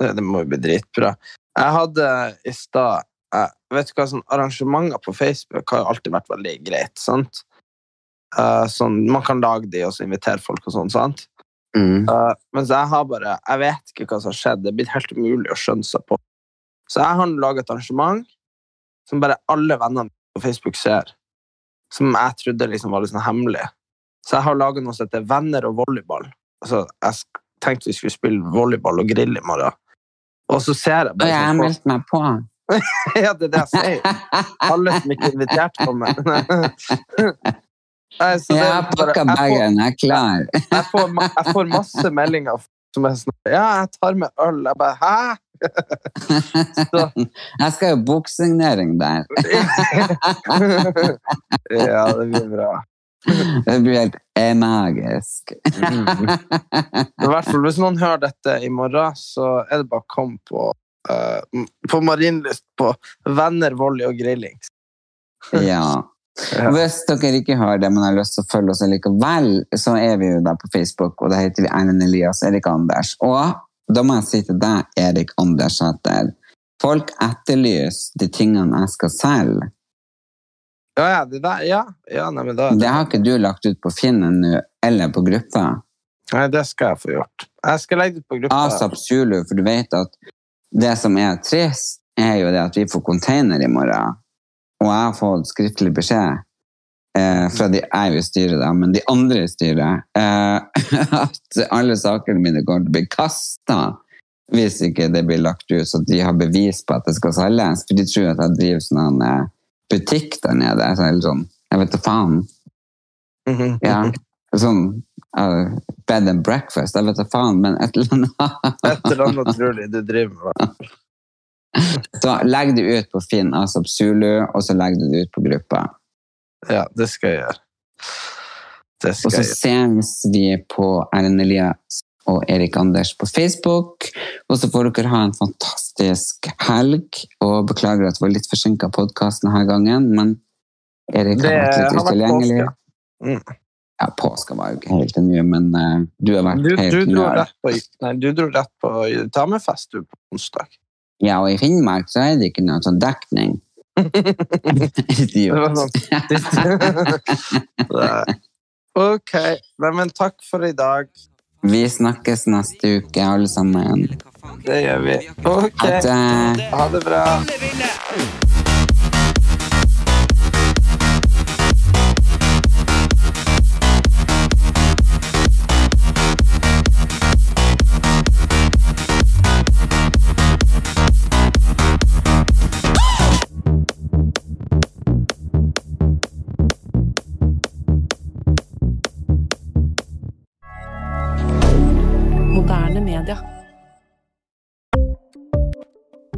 Det, det må jo bli dritbra. Jeg hadde i stad Vet du hva, sånn arrangementer på Facebook har jo alltid vært veldig greit. sant? Eh, sånn, man kan lage de og så invitere folk og sånn. sant? Mm. Uh, mens jeg har bare Jeg vet ikke hva som har skjedd. Det er blitt helt umulig å skjønne seg på. Så jeg har laget et arrangement som bare alle vennene på Facebook ser. Som jeg trodde liksom var litt sånn hemmelig. Så jeg har laget noe som heter Venner og volleyball. Altså, jeg tenkte vi skulle spille volleyball og grille i morgen. Og så ser jeg Og bare jeg har sånn meldt meg på. Ja, det er det jeg sier. Alle som ikke er invitert, kommer. Nei, Jeg har pakka bagen, jeg er klar. jeg får, jeg får masse meldinger som er sånn Ja, jeg tar med øl. Jeg bare Hæ? Så, Jeg skal jo boksignering der. ja, det blir bra. Det blir helt magisk. I hvert fall, Hvis noen hører dette i morgen, så er det bare å komme på uh, på Marienlyst på venner, volley og grillings. Ja. Ja. Hvis dere ikke hører det, men har lyst til å følge oss likevel, så er vi jo der på Facebook, og da heter vi Erlend Elias Erik Anders. Og da må jeg si til deg, Erik Anders Sæter, folk etterlyser de tingene jeg skal selge. Ja, ja, det der, ja. ja nei, men da, Det har ikke du lagt ut på Finn ennå, eller på gruppa. nei, det skal jeg få gjort. Jeg skal legge det ut på gruppa. Asap Zulu, for du vet at det som er trist, er jo det at vi får container i morgen. Og jeg har fått skriftlig beskjed eh, fra de jeg er styre i styret, da, men de andre i styret, eh, at alle sakene mine kommer til å bli kasta hvis ikke det blir lagt ut, så de har bevis på at det skal selges. For de tror at jeg driver sånn eh, butikk der nede. Så, jeg, sånn, jeg vet da faen. Mhm. Ja. Sånn uh, bed and breakfast, jeg vet da faen, men et eller annet. Et eller annet utrolig du driver med. Så legg det ut på Finn Asap Zulu, og så legger du det ut på gruppa. Ja, det skal jeg gjøre. Det Og så ses vi på Erlend Elias og Erik Anders på Facebook. Og så får dere ha en fantastisk helg. Og beklager at det var litt forsinka podkast denne gangen, men Erik har vært litt utilgjengelig. Mm. Ja, påska var jo ikke helt ennå, men uh, du har vært Du, helt du, dro på, nei, du dro rett på damefest du på onsdag. Ja, og i Finnmark så er det ikke noe sånn dekning. Idiot. Ok, nei, men takk for i dag. Vi snakkes neste uke, alle sammen. Det gjør vi. Ok, At, uh... ha det bra.